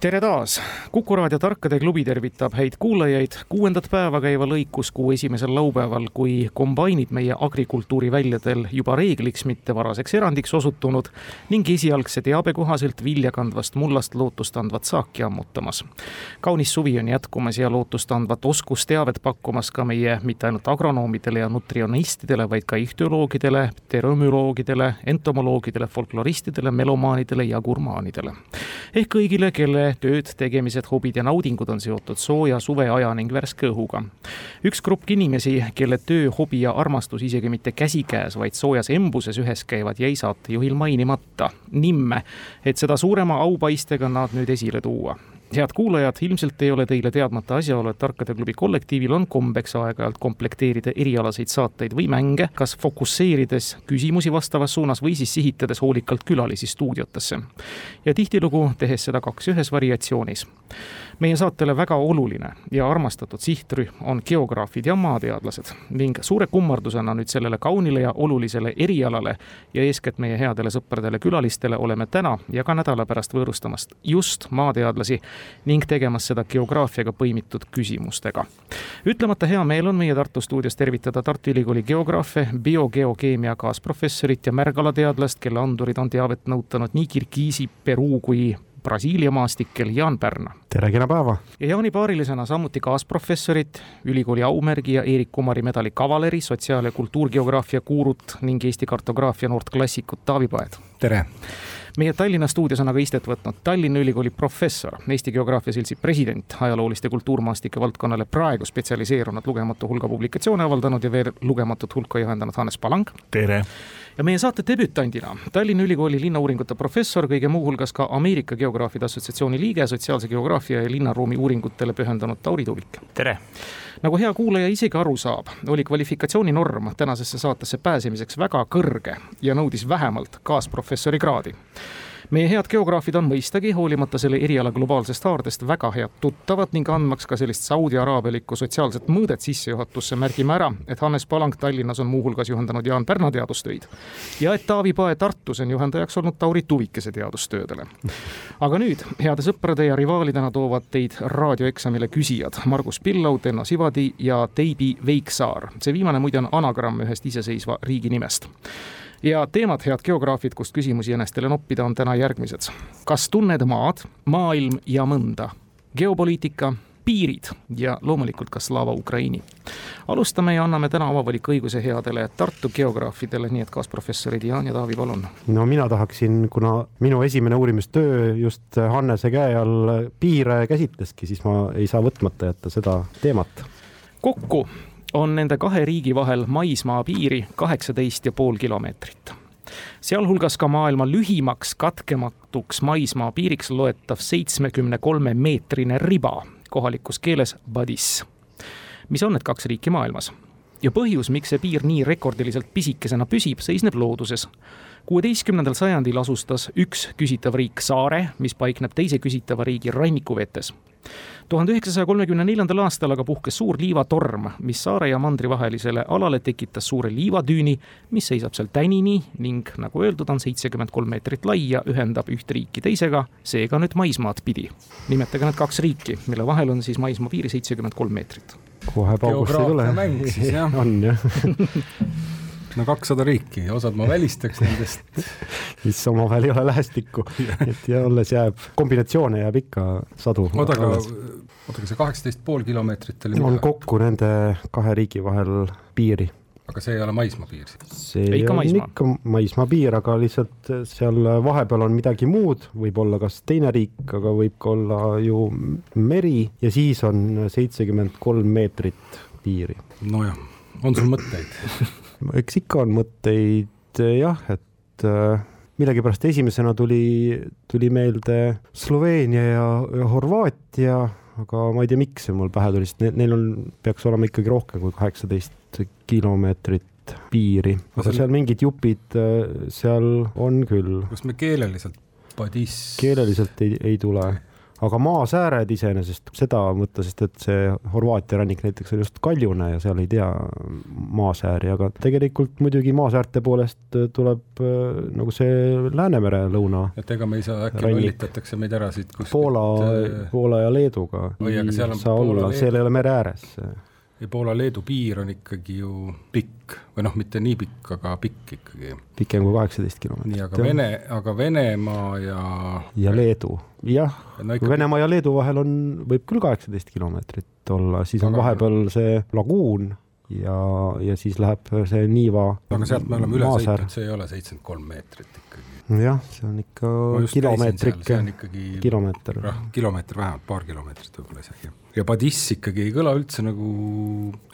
tere taas, Kuku raadio Tarkade klubi tervitab häid kuulajaid kuuendat päeva käiva lõikuskuu esimesel laupäeval, kui kombainid meie agrikultuuriväljadel juba reegliks, mitte varaseks erandiks osutunud ning esialgse teabe kohaselt viljakandvast mullast lootust andvat saaki ammutamas. kaunis suvi on jätkumas ja lootust andvat oskusteavet pakkumas ka meie mitte ainult agronoomidele ja nutrionistidele, vaid ka ihtioloogidele, teromüoloogidele, entomoloogidele, folkloristidele, melomaanidele ja gurmaanidele. ehk kõigile, kelle tööd, tegemised, hobid ja naudingud on seotud sooja suveaja ning värske õhuga. üks grupp inimesi, kelle töö, hobi ja armastus isegi mitte käsikäes, vaid soojas embuses ühes käivad, jäi saatejuhil mainimata. nimme, et seda suurema aupaistega nad nüüd esile tuua head kuulajad, ilmselt ei ole teile teadmata asjaolu, et Tarkade klubi kollektiivil on kombeks aeg-ajalt komplekteerida erialaseid saateid või mänge, kas fokusseerides küsimusi vastavas suunas või siis sihitades hoolikalt külalisi stuudiotesse. ja tihtilugu tehes seda kaks ühes variatsioonis meie saatele väga oluline ja armastatud sihtrühm on geograafid ja maateadlased ning suure kummardusena nüüd sellele kaunile ja olulisele erialale ja eeskätt meie headele sõpradele külalistele oleme täna ja ka nädala pärast võõrustamast just maateadlasi ning tegemas seda geograafiaga põimitud küsimustega. ütlemata hea meel on meie Tartu stuudios tervitada Tartu Ülikooli geograafe, biogeokeemia kaasprofessorit ja märgalateadlast, kelle andurid on teavet nõutanud nii Kirgiisi, Peruu kui Brasiilia maastikel Jaan Pärna. tere, kena päeva! ja Jaani paarilisena samuti kaasprofessorid, ülikooli aumärgi ja Eerik Kumari medali kavaleri, sotsiaal- ja kultuurgeograafia gurut ning Eesti kartograafia noort klassikut Taavi Paed. tere! Meie Tallinna stuudios on aga istet võtnud Tallinna Ülikooli professor, Eesti Geograafia Seltsi president, ajalooliste kultuurmaastike valdkonnale praegu spetsialiseerunud lugematu hulga publikatsioone avaldanud ja veel lugematut hulka juhendanud Hannes Palang. tere! Ja meie saate debütandina Tallinna Ülikooli linnauuringute professor, kõige muuhulgas ka Ameerika Geograafide Assotsiatsiooni liige, sotsiaalse geograafia ja linnaruumi uuringutele pühendunud Tauri Tuvik. tere! nagu hea kuulaja isegi aru saab, oli kvalifikatsiooninorm tänasesse saatesse pääsemiseks väga kõrge ja nõudis vähemalt kaasprofessori kraadi meie head geograafid on mõistagi, hoolimata selle eriala globaalsest haardest, väga head tuttavad ning andmaks ka sellist Saudi Araabialikku sotsiaalset mõõdet sissejuhatusse, märgime ära, et Hannes Palang Tallinnas on muuhulgas juhendanud Jaan Pärna teadustöid ja et Taavi Pae Tartus on juhendajaks olnud Tauri Tuvikese teadustöödele. aga nüüd, heade sõprade ja rivaalidena toovad teid raadioeksamile küsijad Margus Pillau, Tenno Sivadi ja Teibi Veiksaar. see viimane muide on anagramm ühest iseseisva riigi nimest ja teemad, head geograafid, kust küsimusi enestele noppida, on täna järgmised. kas tunned maad, maailm ja mõnda? geopoliitika, piirid ja loomulikult ka Slava Ukraini. alustame ja anname täna avavaliku õiguse headele Tartu geograafidele, nii et kaasprofessorid Jaan ja Taavi, palun. no mina tahaksin, kuna minu esimene uurimistöö just Hannese käe all piire käsitleski, siis ma ei saa võtmata jätta seda teemat. kokku on nende kahe riigi vahel maismaapiiri kaheksateist ja pool kilomeetrit. sealhulgas ka maailma lühimaks katkematuks maismaapiiriks loetav seitsmekümne kolme meetrine riba, kohalikus keeles Badis. mis on need kaks riiki maailmas? ja põhjus, miks see piir nii rekordiliselt pisikesena püsib, seisneb looduses kuueteistkümnendal sajandil asustas üks küsitav riik saare, mis paikneb teise küsitava riigi rannikuvetes tuhande üheksasaja kolmekümne neljandal aastal aga puhkes suur liivatorm, mis saare ja mandri vahelisele alale tekitas suure liivatüüni, mis seisab seal tänini ning nagu öeldud, on seitsekümmend kolm meetrit lai ja ühendab üht riiki teisega, seega nüüd maismaad pidi. nimetage need kaks riiki, mille vahel on siis maismaapiiri seitsekümmend kolm meetrit. kohe paugust ei tule. on jah no kakssada riiki, osad ma välistaks nendest. mis omavahel ei ole lähestikku, et ja alles jääb, kombinatsioone jääb ikka sadu. oota, aga, oota, aga see kaheksateist pool kilomeetrit oli on kokku nende kahe riigi vahel piiri. aga see ei ole maismaapiir siis? see ikka on maismaa. ikka maismaapiir, aga lihtsalt seal vahepeal on midagi muud, võib olla kas teine riik, aga võib ka olla ju meri ja siis on seitsekümmend kolm meetrit piiri. nojah, on sul mõtteid eks ikka on mõtteid jah, et äh, millegipärast esimesena tuli, tuli meelde Sloveenia ja, ja Horvaatia, aga ma ei tea, miks see mul pähe tuli, sest ne, neil on, peaks olema ikkagi rohkem kui kaheksateist kilomeetrit piiri, aga seal mingid jupid äh, seal on küll. kas me keeleliselt Padis? keeleliselt ei, ei tule aga maasääred iseenesest seda mõtta, sest et see Horvaatia rannik näiteks on just kaljune ja seal ei tea maasääri, aga tegelikult muidugi maasäärte poolest tuleb äh, nagu see Läänemere lõuna. et ega me ei saa, äkki lollitatakse meid ära siit kuskilt. Poola, äh, Poola ja Leeduga. ei saa olla, seal ei ole mere ääres Poola-Leedu piir on ikkagi ju pikk või noh, mitte nii pikk, aga pikk ikkagi. pikem kui kaheksateist kilomeetrit. nii, aga Vene, aga Venemaa ja ja Leedu, jah no, ikkagi... Venemaa ja Leedu vahel on, võib küll kaheksateist kilomeetrit olla, siis on aga... vahepeal see laguun ja, ja siis läheb see Niiva aga sealt me oleme üle sõitnud, see ei ole seitsekümmend kolm meetrit ikkagi. jah, see on ikka kilomeetrik, kilomeeter. kilomeeter vähemalt, paar kilomeetrit võib-olla isegi ja Padis ikkagi ei kõla üldse nagu,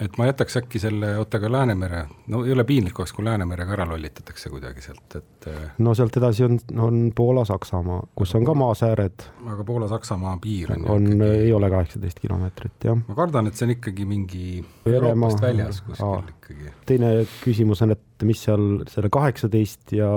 et ma jätaks äkki selle Otega Läänemere, no ei ole piinlik oleks, kui Läänemerega ära lollitatakse kuidagi sealt, et äh, no sealt edasi on, on Poola-Saksamaa, kus on ka maasääred. aga Poola-Saksamaa piir on on, ikkagi... ei ole kaheksateist kilomeetrit, jah. ma kardan, et see on ikkagi mingi Euroopast väljas kuskil ikkagi. teine küsimus on, et mis seal selle kaheksateist ja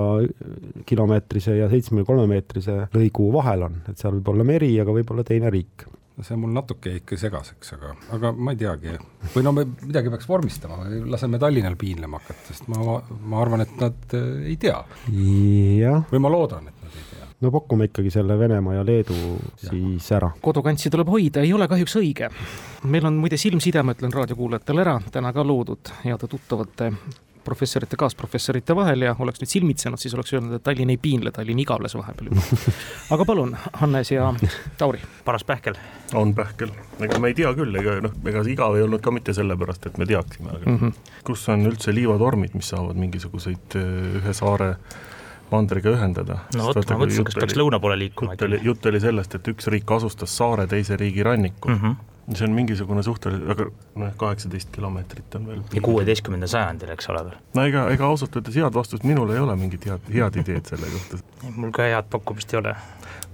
kilomeetrise ja seitsmekümne kolme meetrise lõigu vahel on, et seal võib olla meri, aga võib-olla teine riik see mul natuke jäi ikka segaseks, aga, aga ma ei teagi. või no me midagi peaks vormistama, laseme Tallinnal piinlema hakata, sest ma, ma arvan, et nad äh, ei tea. või ma loodan, et nad ei tea. no pakume ikkagi selle Venemaa ja Leedu ja. siis ära. kodukantsi tuleb hoida, ei ole kahjuks õige. meil on muide silmside, ma ütlen raadiokuulajatele ära, täna ka loodud heade tuttavate professorite, kaasprofessorite vahel ja oleks nüüd silmitsenud, siis oleks öelnud, et Tallinn ei piinle, Tallinn igavles vahepeal juba. aga palun, Hannes ja Tauri. paras pähkel. on pähkel, ega me ei tea küll, ega noh, ega see igav ei olnud ka mitte sellepärast, et me teaksime, aga mm -hmm. kus on üldse liivatormid, mis saavad mingisuguseid äh, ühe saare mandriga ühendada. no vot, ma mõtlesin, kas peaks lõuna poole liikuma. jutt oli, jutt oli sellest, et üks riik asustas saare teise riigi rannikul mm. -hmm see on mingisugune suhteliselt, aga noh, kaheksateist kilomeetrit on veel. ja kuueteistkümnendal sajandil, eks ole veel. no ega, ega ausalt öeldes head vastust minul ei ole mingit head, head ideed selle kohta. mul ka head pakkumist ei ole.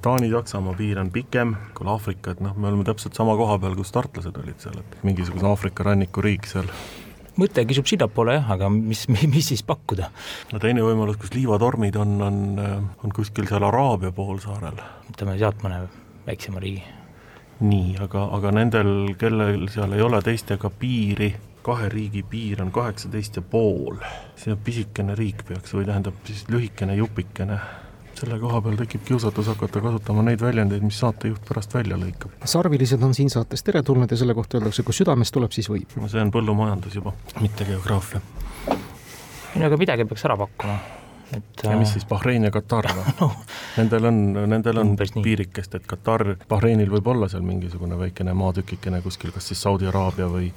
Taani-Saksamaa piir on pikem kui Aafrika, et noh, me oleme täpselt sama koha peal, kus tartlased olid seal, et mingisugune Aafrika rannikuriik seal mõte kisub sinnapoole jah, aga mis, mis, siis pakkuda? no teine võimalus, kus liivatormid on, on, on kuskil seal Araabia poolsaarel. võtame sealt mõne väiksema riigi nii, aga, aga nendel, kellel seal ei ole teistega piiri, kahe riigi piir on kaheksateist ja pool, see pisikene riik peaks või tähendab siis lühikene jupikene selle koha peal tekib kiusatus hakata kasutama neid väljendeid, mis saatejuht pärast välja lõikab. sarvilised on siin saates teretulnud ja selle kohta öeldakse, kui südamest tuleb, siis võib. no see on põllumajandus juba, mitte geograafia. ei no aga midagi peaks ära pakkuma et ja mis siis, Bahrein ja Katar või no.? Nendel on, nendel on piirikest, et Katar, Bahreinil võib olla seal mingisugune väikene maatükikene kuskil, kas siis Saudi Araabia või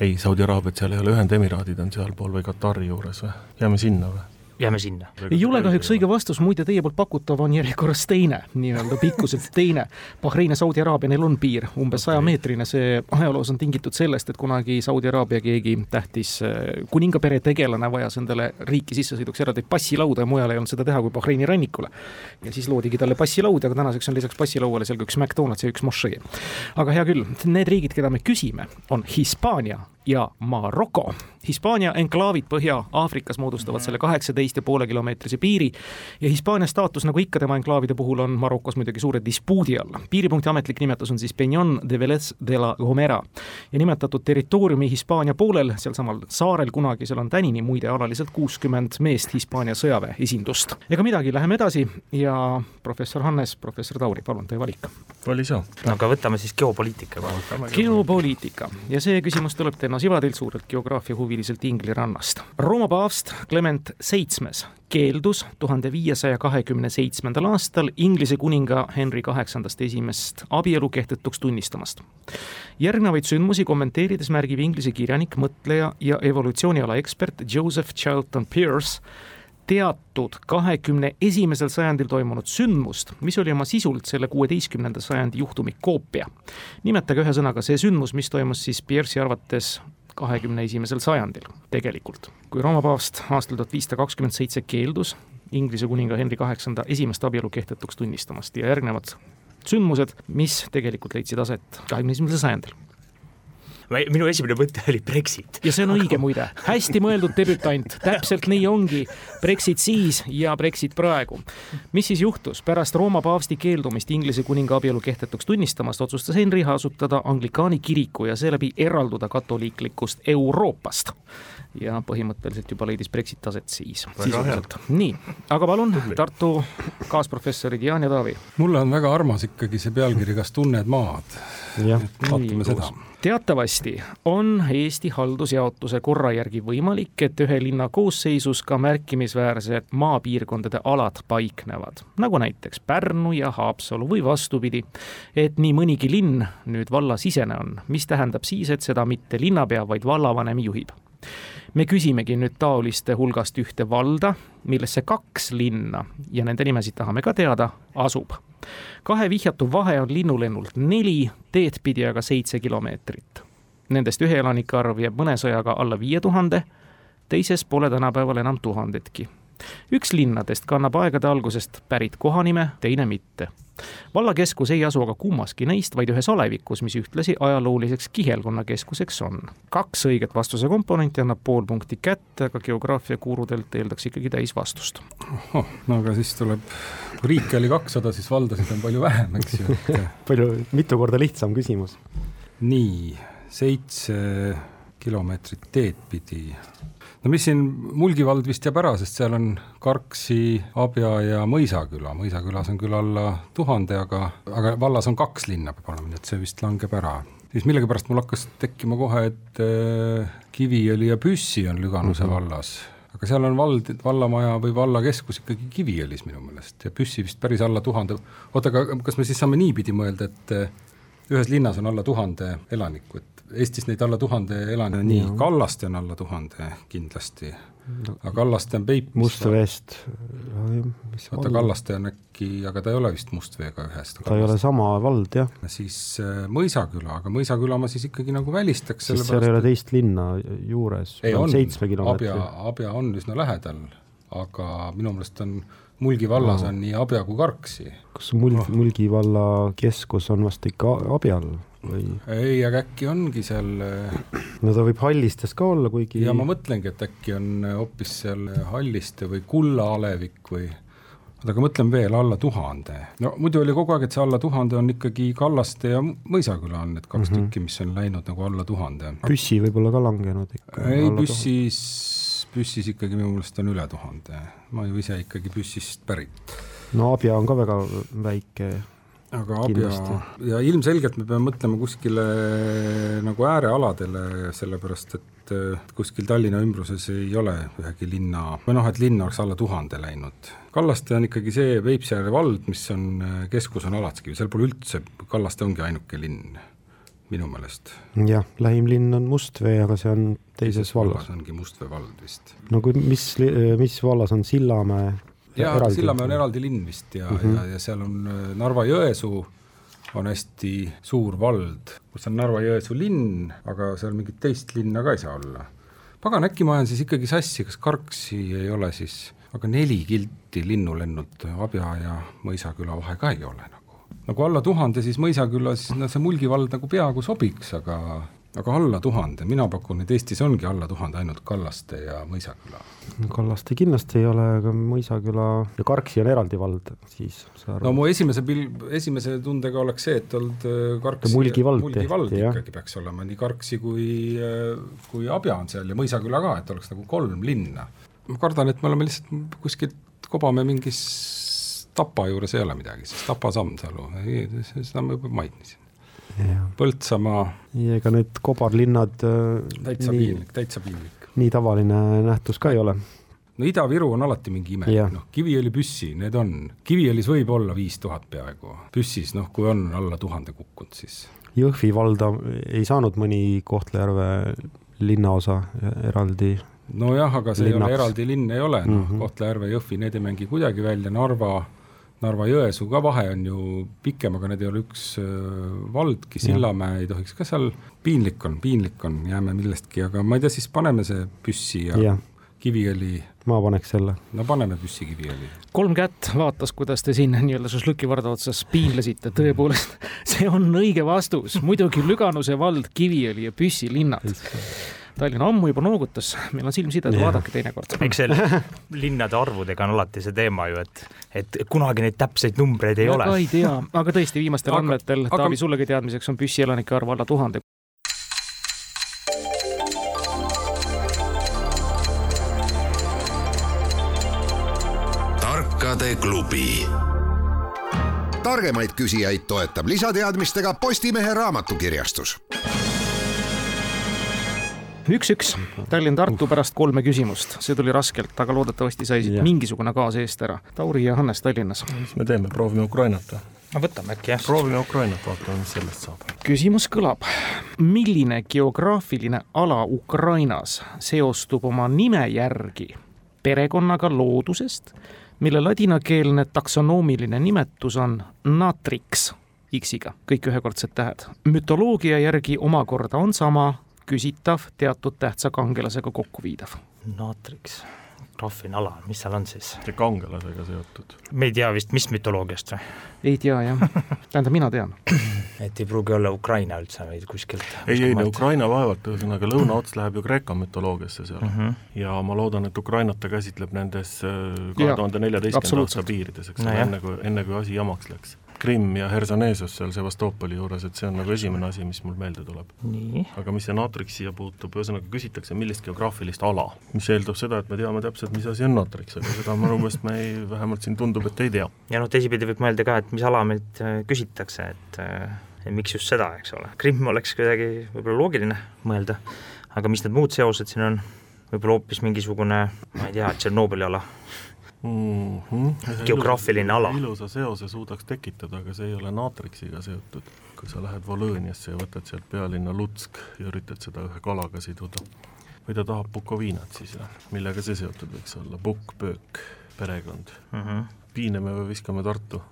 ei, Saudi Araabiat seal ei ole, Ühendemiraadid on sealpool või Katari juures või, jääme sinna või? Jääme sinna. ei ole kahjuks õige vastus, muide teie poolt pakutav on järjekorras teine, nii-öelda pikkuselt teine. Bahrein ja Saudi Araabia, neil on piir, umbes sajameetrine, see ajaloos on tingitud sellest, et kunagi Saudi Araabia keegi tähtis äh, kuningapere tegelane vajas endale riiki sissesõiduks eraldi passilauda ja mujal ei olnud seda teha kui Bahreini rannikule. ja siis loodigi talle passilaud, aga tänaseks on lisaks passilauale seal ka üks McDonalds ja üks mošee. aga hea küll, need riigid, keda me küsime, on Hispaania, ja Maroko. Hispaania enklaavid Põhja-Aafrikas moodustavad selle kaheksateist ja poole kilomeetrise piiri ja Hispaania staatus, nagu ikka tema enklaavide puhul, on Marokos muidugi suure dispuudi all. piiripunkti ametlik nimetus on siis Peñon de Velez de la Gomera ja nimetatud territooriumi Hispaania poolel, sealsamal saarel kunagi, seal on tänini muide alaliselt kuuskümmend meest Hispaania sõjaväe esindust. ega midagi, läheme edasi ja professor Hannes, professor Tauri, palun, teie valik. vali sa. no aga võtame siis geopoliitika. geopoliitika ja see küsimus tuleb teile Enno Sivadilt, suurelt geograafiahuviliselt Ingli rannast. Rooma paavst Clement Seitsmes keeldus tuhande viiesaja kahekümne seitsmendal aastal Inglise kuninga Henry kaheksandast esimest abielu kehtetuks tunnistamast. järgnevaid sündmusi kommenteerides märgib Inglise kirjanik, mõtleja ja evolutsiooniala ekspert Joseph Charlton Pearce, teatud kahekümne esimesel sajandil toimunud sündmust, mis oli oma sisult selle kuueteistkümnenda sajandi juhtumi koopia. nimetage ühesõnaga see sündmus, mis toimus siis Pearce'i arvates kahekümne esimesel sajandil tegelikult. kui Rooma paavst aastal tuhat viissada kakskümmend seitse keeldus Inglise kuninga Henry kaheksanda esimest abielu kehtetuks tunnistamast ja järgnevad sündmused, mis tegelikult leidsid aset kahekümne esimesel sajandil minu esimene mõte oli Brexit. ja see on õige muide, hästi mõeldud debütant, täpselt nii ongi. Brexit siis ja Brexit praegu. mis siis juhtus? pärast Rooma paavsti keeldumist Inglise kuninga abielu kehtetuks tunnistamast, otsustas Henry asutada anglikaani kiriku ja seeläbi eralduda katoliiklikust Euroopast ja põhimõtteliselt juba leidis Brexit aset siis. nii, aga palun, Tartu kaasprofessorid Jaan ja Taavi. mulle on väga armas ikkagi see pealkiri Kas tunned maad? vaatame seda teatavasti on Eesti haldusjaotuse korra järgi võimalik, et ühe linna koosseisus ka märkimisväärsed maapiirkondade alad paiknevad, nagu näiteks Pärnu ja Haapsalu või vastupidi, et nii mõnigi linn nüüd vallasisene on, mis tähendab siis, et seda mitte linnapea, vaid vallavanem juhib me küsimegi nüüd taoliste hulgast ühte valda, millesse kaks linna ja nende nimesid tahame ka teada, asub. kahe vihjatu vahe on linnulennult neli, teed pidi aga seitse kilomeetrit. Nendest ühe elanike arv jääb mõne sõjaga alla viie tuhande, teises pole tänapäeval enam tuhandetki üks linnadest kannab aegade algusest pärit kohanime, teine mitte. vallakeskus ei asu aga kummaski neist, vaid ühes alevikus, mis ühtlasi ajalooliseks kihelkonna keskuseks on. kaks õiget vastuse komponenti annab pool punkti kätte, aga geograafia kuurudelt eeldaks ikkagi täisvastust. oh, no aga siis tuleb, kui riike oli kakssada, siis valdasid on palju vähem, eks ju palju, mitu korda lihtsam küsimus. nii, seitse kilomeetrit teed pidi no mis siin, Mulgi vald vist jääb ära, sest seal on Karksi, Abja ja Mõisaküla, Mõisakülas on küll alla tuhande, aga, aga vallas on kaks linna peab olema, nii et see vist langeb ära. siis millegipärast mul hakkas tekkima kohe, et äh, Kiviõli ja Püssi on Lüganuse mm -hmm. vallas aga seal on vald, vallamaja või vallakeskus ikkagi Kiviõlis minu meelest ja Püssi vist päris alla tuhande. oota, aga kas me siis saame niipidi mõelda, et äh, ühes linnas on alla tuhande elanikku, et Eestis neid alla tuhande elaniku, nii, Kallaste on alla tuhande kindlasti no,, aga Kallaste on Peipus. Mustveest. oota, Kallaste on äkki, aga ta ei ole vist Mustveega ühes. ta ei ole sama vald, jah. siis äh, Mõisaküla, aga Mõisaküla ma siis ikkagi nagu välistaks. sest seal ei ole teist linna juures. ei on, Abja, Abja on üsna lähedal, aga minu meelest on Mulgi vallas no. on nii Abja kui Karksi. kas Mulgi oh., Mulgi valla keskus on vast ikka Abjal? Või? ei, aga äkki ongi seal no ta võib Hallistes ka olla, kuigi ja ma mõtlengi, et äkki on hoopis seal Halliste või Kulla-alevik või oota, aga mõtlen veel, alla tuhande. no muidu oli kogu aeg, et see alla tuhande on ikkagi Kallaste ja Mõisaküla on need kaks mm -hmm. tükki, mis on läinud nagu alla tuhande. Püssi võib-olla ka langenud ikka? ei, Püssis, Püssis ikkagi minu meelest on üle tuhande. ma ju ise ikkagi Püssist pärit. no Abja on ka väga väike aga Abja ja ilmselgelt me peame mõtlema kuskile nagu äärealadele, sellepärast et kuskil Tallinna ümbruses ei ole ühegi linna, või noh, et linna oleks alla tuhande läinud. Kallaste on ikkagi see Peipsiääre vald, mis on, keskus on Alatskivi, seal pole üldse, Kallaste ongi ainuke linn minu meelest. jah, lähim linn on Mustvee, aga see on teises vallas. ongi Mustvee vald vist. no kui, mis, mis vallas on Sillamäe jaa, Sillamäe on eraldi linn vist ja mm, -hmm. ja, ja seal on äh, Narva-Jõesuu on hästi suur vald, kus on Narva-Jõesuu linn, aga seal mingit teist linna ka ei saa olla. pagan, äkki ma ajan siis ikkagi sassi, kas Karksi ei ole siis, aga neli kilti linnulennult Abja ja Mõisaküla vahe ka ei ole nagu. nagu alla tuhande, siis Mõisaküla, siis no see Mulgi vald nagu peaaegu sobiks, aga aga alla tuhande, mina pakun, et Eestis ongi alla tuhande ainult Kallaste ja Mõisaküla. Kallaste kindlasti ei ole, aga Mõisaküla ja Karksi on eraldi vald, siis no mu esimese pil-, esimese tundega oleks see, et olnud äh, Karksi Mulgi vald, Mulgi vald tehti, ikkagi peaks olema, nii Karksi kui, äh, kui Abja on seal ja Mõisaküla ka, et oleks nagu kolm linna. ma kardan, et me oleme lihtsalt kuskilt, kobame mingis Tapa juures ei ole midagi, siis Tapa Sammsalu, seda ma juba mainisin Põltsamaa. ega need kobarlinnad äh, täitsa nii, piinlik, täitsa piinlik. nii tavaline nähtus ka ei ole. no Ida-Viru on alati mingi ime, noh, Kiviõli püssi, need on, Kiviõlis võib olla viis tuhat peaaegu, püssis noh, kui on alla tuhande kukkunud, siis. Jõhvi valda ei saanud mõni Kohtla-Järve linnaosa eraldi nojah, aga see linnaks. ei ole eraldi linn, ei ole, noh mm -hmm., Kohtla-Järve, Jõhvi, need ei mängi kuidagi välja, Narva Narva-Jõesuu ka vahe on ju pikem, aga need ei ole üks valdki, Sillamäe ei tohiks ka seal, piinlik on, piinlik on, jääme millestki, aga ma ei tea, siis paneme see püssi ja, ja. kiviõli. ma paneks selle. no paneme püssi kiviõli. kolm kätt vaatas, kuidas te siin nii-öelda šašlõki varda otsas piinlesite, tõepoolest, see on õige vastus, muidugi Lüganuse vald, Kiviõli ja Püssi linnad Tallinn ammu juba noogutas, meil on silm sides, vaadake teinekord. eks see linnade arvudega on alati see teema ju, et, et kunagi neid täpseid numbreid ei ja ole. ei tea, aga tõesti viimastel aga, andmetel, Taavi, sullegi teadmiseks on Püssi elanike arv alla tuhande. tarkade klubi targemaid küsijaid toetab lisateadmistega Postimehe raamatukirjastus üks-üks, Tallinn-Tartu pärast kolme küsimust, see tuli raskelt, aga loodetavasti sai siit mingisugune gaas eest ära. Tauri ja Hannes Tallinnas. mis me teeme, proovime Ukrainat või? no võtame äkki jah. proovime Ukrainat, vaatame, mis sellest saab. küsimus kõlab. milline geograafiline ala Ukrainas seostub oma nime järgi perekonnaga loodusest, mille ladinakeelne taksonoomiline nimetus on natrix, X-iga, kõik ühekordsed tähed. mütoloogia järgi omakorda on sama küsitav, teatud tähtsa kangelasega kokkuviidav. naatriks, graafiline ala, mis seal on siis? see kangelasega seotud. me ei tea vist, mis mütoloogiast või? ei tea jah, tähendab, mina tean. et ei pruugi olla Ukraina üldse või kuskilt? ei, ei Ukraina vaevalt, ühesõnaga lõunaots läheb ju Kreeka mütoloogiasse seal mm. -hmm. ja ma loodan, et Ukrainat ta käsitleb nendes äh, kahe tuhande neljateistkümnenda aasta piirides, eks ole no,, enne kui, enne kui asi jamaks läks Krimm ja Hersonesos seal Sevastoopoli juures, et see on nagu esimene asi, mis mul meelde tuleb. aga mis see naatriks siia puutub, ühesõnaga küsitakse, millist geograafilist ala, mis eeldab seda, et me teame täpselt, mis asi on naatriks, aga seda minu meelest me ei, vähemalt siin tundub, et ei tea. ja noh, teisipidi võib mõelda ka, et mis ala meilt äh, küsitakse, et äh, ja miks just seda, eks ole, Krimm oleks kuidagi võib-olla loogiline mõelda, aga mis need muud seosed siin on, võib-olla hoopis mingisugune, ma ei tea, Tšernobõli ala mm. -hmm. geograafiline ala. ilusa seose suudaks tekitada, aga see ei ole naatriksiga seotud. kui sa lähed Volõniasse ja võtad sealt pealinna Lutsk ja üritad seda ühe kalaga siduda. või ta tahab Bukovinat siis jah, millega see seotud võiks olla, Bukk, Pöök, perekond mm. -hmm. piiname või viskame Tartu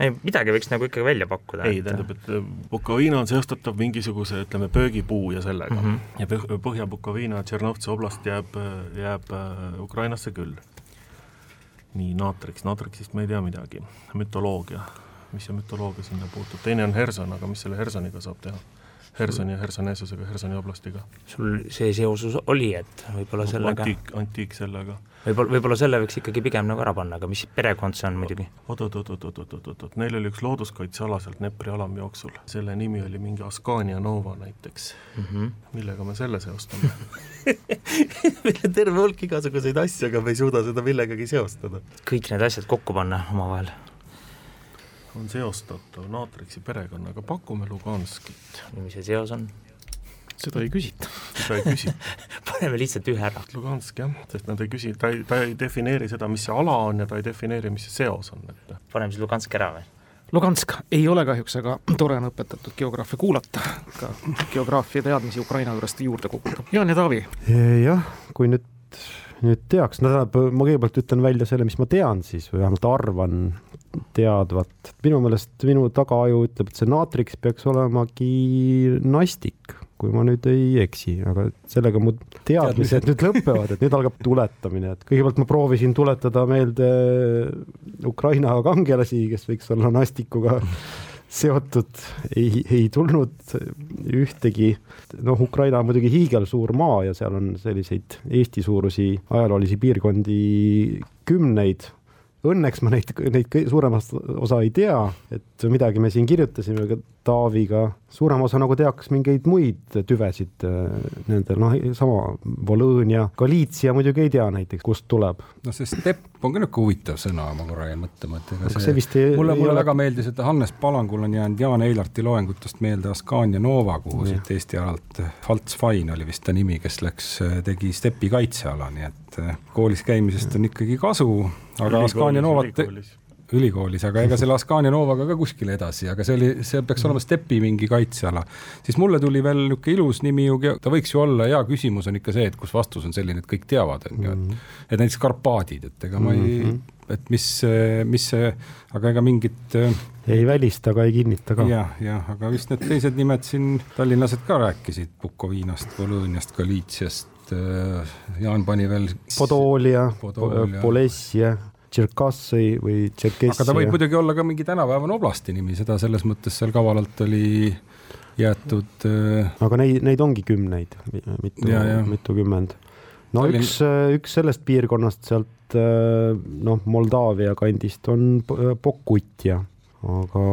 ei, midagi võiks nagu ikkagi välja pakkuda. ei, tähendab, et äh, Bukovina on seostatav mingisuguse, ütleme, pöögipuu ja sellega mm. -hmm. ja Põhja-Bukovina, Tšernovtsi oblast jääb, jääb äh, Ukrainasse küll nii naatriks, naatriksist ma ei tea midagi, mütoloogia, mis see mütoloogia sinna puutub, teine on Herson, aga mis selle Hersoniga saab teha? Hersoni ja Hersonesusega, Hersoni oblastiga. sul see seosus oli, et võib-olla sellega antiik, antiik sellega. võib-olla, võib-olla selle võiks ikkagi pigem nagu ära panna, aga mis perekond see on muidugi? oot-oot-oot-oot-oot-oot, neil oli üks looduskaitseala sealt Nepri alamjooksul, selle nimi oli mingi Ascania Nova näiteks mm. -hmm. millega me selle seostame meil on terve hulk igasuguseid asju, aga me ei suuda seda millegagi seostada. kõik need asjad kokku panna omavahel on seostatav naatriksi perekonnaga, pakume Luganskit. mis see seos on? seda ei küsita. seda ei küsita paneme lihtsalt ühe ära. Lugansk jah, sest nad ei küsi, ta ei, ta ei defineeri seda, mis see ala on ja ta ei defineeri, mis see seos on, et paneme siis Lugansk ära või? Lugansk ei ole kahjuks, aga tore on õpetatud geograafi kuulata, ka geograafia teadmisi Ukraina juurest juurde koguda. Jaan ja Taavi. jah, kui nüüd, nüüd teaks, no tähendab, ma kõigepealt ütlen välja selle, mis ma tean siis või vähemalt arvan teadvat. minu meelest minu tagaaju ütleb, et see naatriks peaks olemagi nastik, kui ma nüüd ei eksi, aga sellega mu teadmised nüüd lõpevad, et nüüd algab tuletamine, et kõigepealt ma proovisin tuletada meelde Ukraina kangelasi, kes võiks olla nastikuga seotud, ei, ei tulnud ühtegi, noh, Ukraina on muidugi hiigelsuur maa ja seal on selliseid Eesti suurusi ajaloolisi piirkondi kümneid. Õnneks ma neid, neid suuremast osa ei tea, et midagi me siin kirjutasime ka Taaviga, suurem osa nagu teaks mingeid muid tüvesid äh, nendel, noh, sama Volõnia, Galiitsia muidugi ei tea näiteks, kust tuleb. no see stepp on ka niisugune huvitav sõna, ma korra jäin mõtlema, et ega see, see vist ei mulle, mulle ole... väga meeldis, et Hannes Palangul on jäänud Jaan Eilarti loengutest meelde Ascania Nova, kuhu ja. siit Eesti alalt, Falts Fine oli vist ta nimi, kes läks, tegi stepi kaitseala, nii et äh, koolis käimisest on ikkagi kasu, aga Ascania Novat ülikoolis, aga ega selle Ascania Novaga ka kuskile edasi, aga see oli, see peaks olema Stepi mingi kaitseala. siis mulle tuli veel niisugune ilus nimi ju, ta võiks ju olla, hea küsimus on ikka see, et kus vastus on selline, et kõik teavad, on ju, et mhm. et näiteks Karpaadid, et ega ma ei mm, -hmm. et mis, mis see, aga ega mingit äh, ei välista, aga ei kinnita ka ja,. jah, jah, aga vist need teised nimed siin, tallinlased ka rääkisid Bukovinast, Volõniast, Galiitsiast, äh, Jaan pani veel Podoolia, Polessia Tšerkassoi või Tšerkessia. aga ta võib muidugi olla ka mingi tänapäevane oblasti nimi, seda selles mõttes seal kavalalt oli jäetud äh.... aga neid, neid ongi kümneid, mitu, mitukümmend. no Tallinn... üks, üks sellest piirkonnast sealt äh, noh, Moldaavia kandist on Pokutja aga.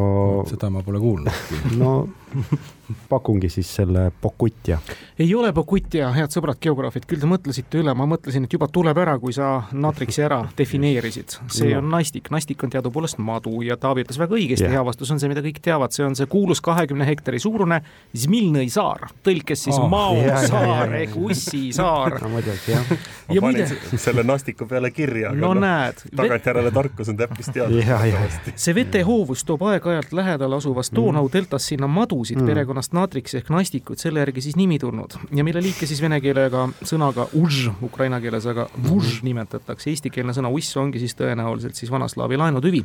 seda ma pole kuulnudki. no pakungi siis selle Pokutja. ei ole Pokutja, head sõbrad geograafid, küll te mõtlesite üle, ma mõtlesin, et juba tuleb ära, kui sa naatriksi ära defineerisid. see no. on nastik, nastik on teadupoolest madu ja Taavi ütles väga õigesti yeah., hea vastus on see, mida kõik teavad, see on see kuulus kahekümne hektari suurune Zmilnõi saar, tõlkes siis oh, Mao yeah, saar yeah, ehk Ussi saar no muidugi jah. ma panin muide... selle nastiku peale kirja, aga no, no näed, tagantjärele tarkus on täppis teada. see vetehoovus toob aeg-ajalt lähedal asuvast Donau deltast sinna madusid mm. perekonna perekonnast natriks ehk nastikud, selle järgi siis nimi tulnud ja mille liike siis vene keelega sõnaga už, ukraina keeles aga vuž nimetatakse, eestikeelne sõna uss ongi siis tõenäoliselt siis vanaslaavi laenutüvi.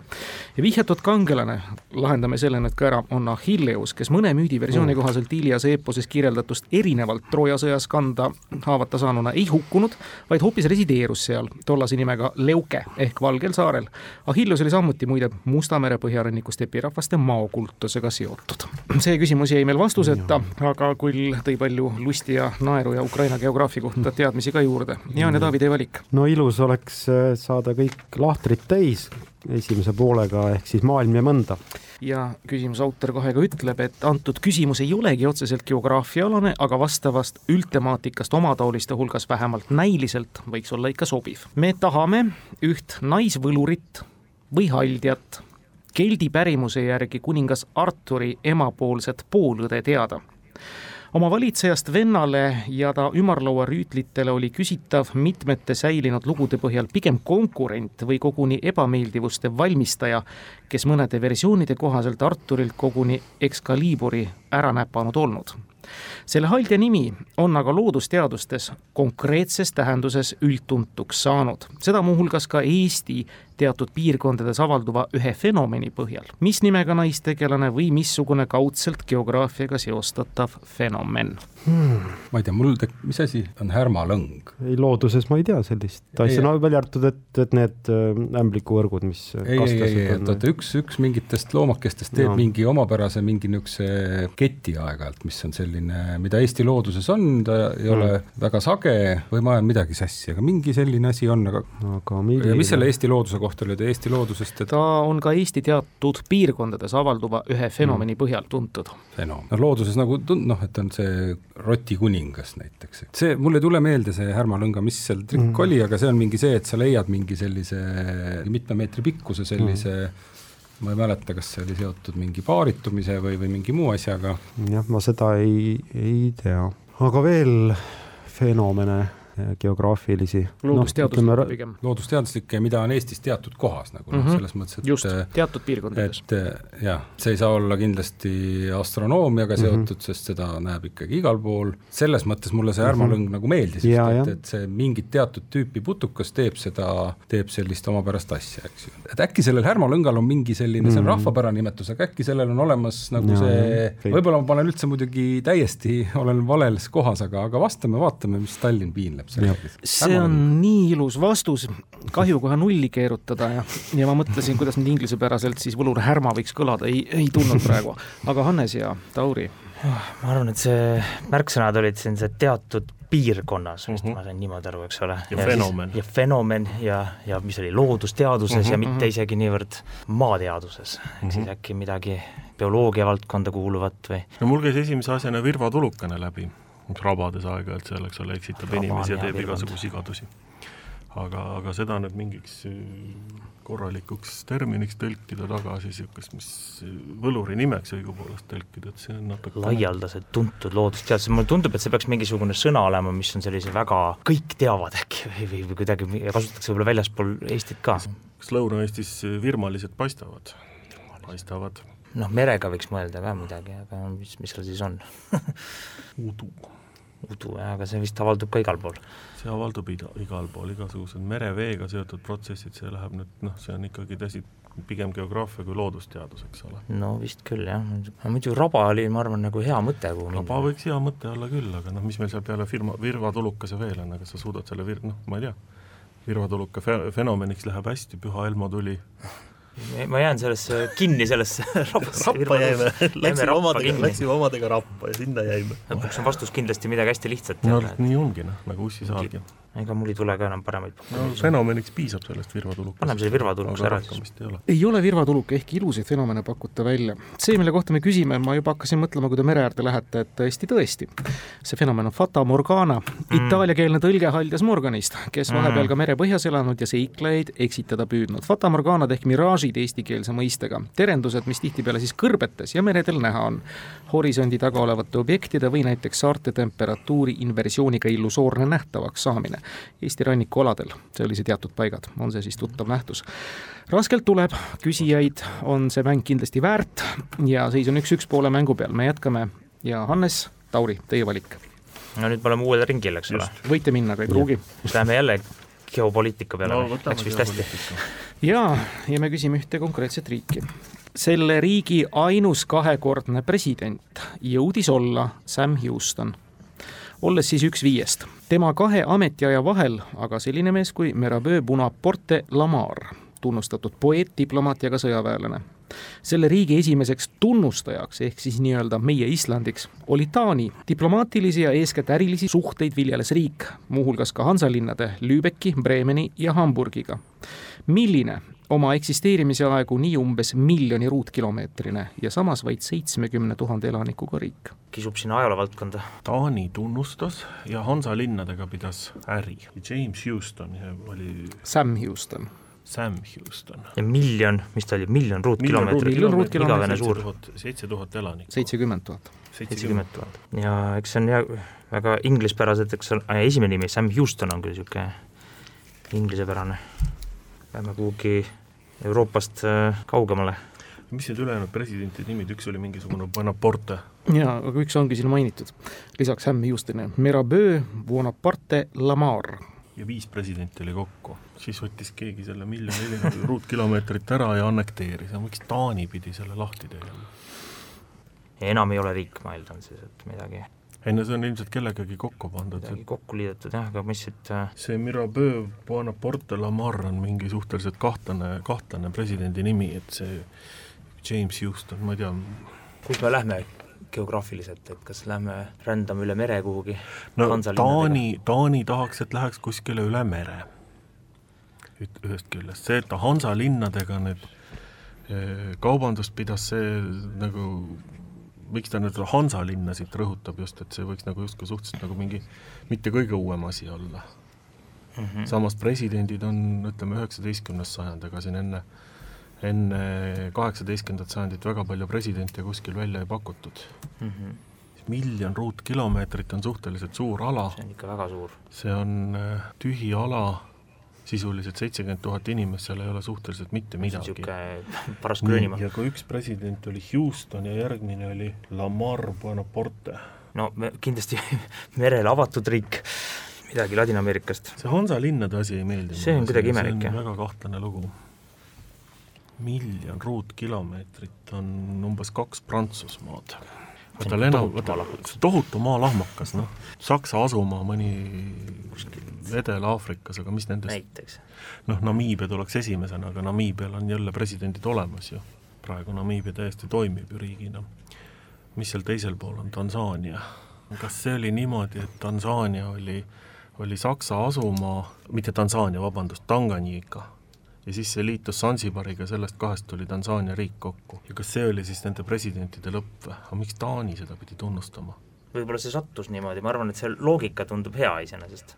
ja vihjatud kangelane, lahendame selle nüüd ka ära, on Achilleus, kes mõne müüdiversiooni mm. kohaselt Iliase eeposes kirjeldatust erinevalt Trooja sõjas kanda haavata saanuna ei hukkunud, vaid hoopis resideerus seal tollase nimega Leuke ehk Valgel saarel. Achilleus oli samuti muide Musta mere põhjaranniku stepirahvaste maokultusega seotud. see küsimus jäi meil vastuseta, aga küll tõi palju lusti ja naeru ja Ukraina geograafia kohta teadmisi ka juurde. Jaan ja Taavi, teie valik. no ilus oleks äh, saada kõik lahtrid täis esimese poolega ehk siis maailm ja mõnda ja küsimuse autor kohe ka ütleb, et antud küsimus ei olegi otseselt geograafiaalane, aga vastavast üldtemaatikast omataoliste hulgas vähemalt näiliselt võiks olla ikka sobiv. me tahame üht naisvõlurit või haldjat keldi pärimuse järgi kuningas Arturi emapoolset poolõde teada. oma valitsejast vennale ja ta ümarlauarüütlitele oli küsitav mitmete säilinud lugude põhjal pigem konkurent või koguni ebameeldivuste valmistaja, kes mõnede versioonide kohaselt Arturilt koguni Excaliburi ära näpanud olnud selle haldja nimi on aga loodusteadustes konkreetses tähenduses üldtuntuks saanud, seda muuhulgas ka Eesti teatud piirkondades avalduva ühe fenomeni põhjal. mis nimega naistegelane või missugune kaudselt geograafiaga seostatav fenomen hmm.? ma ei tea, mul tek-, mis asi on härmalõng? ei, looduses ma ei tea sellist asja, no välja arvatud, et, et need äh, ämblikuvõrgud, mis ei, ei, ei, et oota, üks, üks mingitest loomakestest teeb no. mingi omapärase mingi niisuguse keti aeg-ajalt, mis on selline, mida Eesti looduses on, ta ei ole mm. väga sage või ma ajan midagi sassi, aga mingi selline asi on, aga aga milline? mis selle Eesti looduse kohta ta Eesti loodusest, et ta on ka Eesti teatud piirkondades avalduva ühe fenomeni mm. põhjal tuntud. fenomen, no looduses nagu tund-, noh, et on see rotikuningas näiteks, et see, mul ei tule meelde see Härma Lõnga, mis seal trikk mm. oli, aga see on mingi see, et sa leiad mingi sellise mitme meetri pikkuse sellise mm. ma ei mäleta, kas see oli seotud mingi paaritumise või, või mingi muu asjaga. jah, ma seda ei, ei tea, aga veel fenomene geograafilisi. loodusteaduslikke no, pigem. loodusteaduslikke, mida on Eestis teatud kohas nagu noh mm -hmm., selles mõttes, et just, teatud piirkondades. et jah, see ei saa olla kindlasti astronoomiaga mhm. seotud mm, -hmm. sest seda näeb ikkagi igal pool, selles mõttes mulle see Ärma Lõng mm -hmm. nagu meeldis, et, et see mingit teatud tüüpi putukas teeb seda, teeb sellist omapärast asja, eks ju. et äkki sellel Härma Lõngal on mingi selline mm, -hmm. see on mhm. rahvapärane nimetus, aga äkki sellel on olemas nagu ja, see, võib-olla ma panen üldse muidugi täiesti, olen vales kohas, aga, aga vastame, vaatame, mis Tallinn piinleb see on nii ilus vastus, kahju kohe nulli keerutada ja, ja ma mõtlesin, kuidas nüüd inglisepäraselt siis võlur härma võiks kõlada, ei, ei tulnud praegu. aga Hannes ja Tauri? ma arvan, et see märksõnad olid siin see teatud piirkonnas vist mm, -hmm. ma sain niimoodi aru, eks ole. ja fenomen. ja fenomen ja, ja mis oli loodusteaduses mm -hmm. ja mhm, mitte mhm. isegi niivõrd maateaduses, ehk mm -hmm. siis äkki midagi bioloogia valdkonda kuuluvat või? no mul käis esimese asjana Virva tulukene läbi rabades aeg-ajalt seal, eks ole, eksitab Raba inimesi ja teeb igasugu sigadusi. aga, aga seda nüüd mingiks äh, korralikuks terminiks tõlkida tagasi, niisugust, mis võluri nimeks õigupoolest tõlkida, et see on natuke laialdaselt tuntud loodusteadlased, mulle tundub, et see peaks mingisugune sõna olema, mis on sellise väga, kõik teavad äkki või, või, või kuidagi kasutatakse võib-olla väljaspool Eestit ka. kas Lõuna-Eestis virmalised paistavad? paistavad. noh, merega võiks mõelda ka midagi, aga mis, mis seal siis on udu udu jah, aga see vist avaldub ka igal pool. see avaldub ida, igal pool, igasugused mereveega seotud protsessid, see läheb nüüd noh, see on ikkagi tõsi, pigem geograafia kui loodusteadus, eks ole. no vist küll jah, muidu raba oli, ma arvan, nagu hea mõte, raba võiks hea mõte olla küll, aga noh, mis meil seal peale firma, virvatulukese veel on, aga sa suudad selle vir-, noh, ma ei tea, virvatuluka fe-, fenomeniks läheb hästi, Püha Elmo tuli ma jään sellesse kinni, sellesse rabasse. rappa jäime, läksime omadega, läksime omadega rappa ja sinna jäime. lõpuks on vastus kindlasti midagi hästi lihtsat. no nii ongi noh, nagu ussisaalgi ega mul ei tule ka enam paremaid no fenomeniks piisab sellest virvatulukast. paneme selle virvatulukuse ära siis. ei ole virvatuluk, ehkki ilusaid fenomene pakute välja. see, mille kohta me küsime, ma juba hakkasin mõtlema, kui te mere äärde lähete, et tõesti, tõesti. see fenomen on Fata Morgana mm., itaaliakeelne tõlge Haljas Morganist, kes mm. vahepeal ka merepõhjas elanud ja seiklejaid eksitada püüdnud. Fata Morganad ehk miraažid eestikeelse mõistega. terendused, mis tihtipeale siis kõrbetes ja meredel näha on. horisondi taga olevate objektide või näiteks saarte temperatuuri inversiooniga illusoorne nähtavaks saamine Eesti rannikualadel, sellised teatud paigad, on see siis tuttav nähtus. raskelt tuleb, küsijaid on see mäng kindlasti väärt. Ja seis on üks-üks poole mängu peal, me jätkame. Ja Hannes, Tauri, teie valik. no nüüd me oleme uuel ringil, eks ole. võite minna, aga ei pruugi. siis läheme jälle geopoliitika peale. No,, läks vist hästi. jaa, ja me küsime ühte konkreetset riiki. Selle riigi ainus kahekordne president jõudis olla Sam Houston olles siis üks viiest. tema kahe ametiaja vahel aga selline mees kui Mirabeau Bonaparte Lamar, tunnustatud poeet, diplomaat ja ka sõjaväelane. selle riigi esimeseks tunnustajaks ehk siis nii-öelda meie Islandiks oli Taani. diplomaatilisi ja eeskätt ärilisi suhteid viljeles riik, muuhulgas ka Hansalinnade Lübecki, Bremeni ja Hamburgiga. milline oma eksisteerimise aegu nii umbes miljoni ruutkilomeetrine ja samas vaid seitsmekümne tuhande elanikuga riik. kisub sinna ajaloo valdkonda. Taani tunnustas ja Hansa linnadega pidas äri. James Houston oli Sam Houston. Sam Houston. ja miljon, mis ta oli, miljon ruutkilomeetrit? miljon ruutkilomeetrit. igavene suur. seitse tuhat elanikku. seitsekümmend tuhat. seitsekümmend tuhat. ja eks see on jah, väga inglispäraselt, eks on, esimene nimi, Sam Houston on küll niisugune inglisepärane. Lähme kuhugi Euroopast äh, kaugemale. mis need ülejäänud presidentide nimid, üks oli mingisugune Bonaparte? jaa, aga üks ongi siin mainitud, lisaks Sam Houstonile, Mirabeau, Bonaparte, Lamar. ja viis presidenti oli kokku, siis võttis keegi selle miljoni ruutkilomeetrit ära ja annekteeris, aga miks Taani pidi selle lahti tegema? enam ei ole riik, ma eeldan siis, et midagi ei no see on ilmselt kellegagi kokku pandud. midagi kokku liidetud jah, aga mis siit äh, see Mirabeau Bonaparte Lamar on mingi suhteliselt kahtlane, kahtlane presidendi nimi, et see James Houston, ma ei tea. kus me lähme geograafiliselt, et kas lähme rändame üle mere kuhugi? no Taani, Taani tahaks, et läheks kuskile üle mere. ühest küljest, see, et Hansa linnadega nüüd eh, kaubandust pidas, see nagu miks ta nüüd Hansa linnasid rõhutab just, et see võiks nagu justkui suhteliselt nagu mingi mitte kõige uuem asi olla mm. -hmm. samas presidendid on, ütleme, üheksateistkümnes sajand, ega siin enne, enne kaheksateistkümnendat sajandit väga palju presidente kuskil välja ei pakutud mm. -hmm. miljon ruutkilomeetrit on suhteliselt suur ala. see on ikka väga suur. see on äh, tühi ala sisuliselt seitsekümmend tuhat inimest, seal ei ole suhteliselt mitte midagi. niisugune paras Gröönimaa. ja kui üks president oli Houston ja järgmine oli Lamar Buenaporte. no me kindlasti merele avatud riik, midagi Ladina-Ameerikast. see Hansa linnade asi ei meeldi see on kuidagi imelik, jah. väga kahtlane lugu. miljon ruutkilomeetrit on umbes kaks Prantsusmaad vaata lennu, vaata tohutu maalahmakas, noh, Saksa asumaa mõni Edela-Aafrikas, aga mis nendest näiteks? noh, Namiibia tuleks esimesena, aga Namiibial on jälle presidendid olemas ju. praegu Namiibia täiesti toimib ju riigina. mis seal teisel pool on, Tansaania? kas see oli niimoodi, et Tansaania oli, oli Saksa asumaa, mitte Tansaania, vabandust, Tanganyika ja siis see liitus Sansibariga, sellest kahest tuli Tansaania riik kokku. ja kas see oli siis nende presidentide lõpp või, aga miks Taani seda pidi tunnustama? võib-olla see sattus niimoodi, ma arvan, et see loogika tundub hea iseenesest.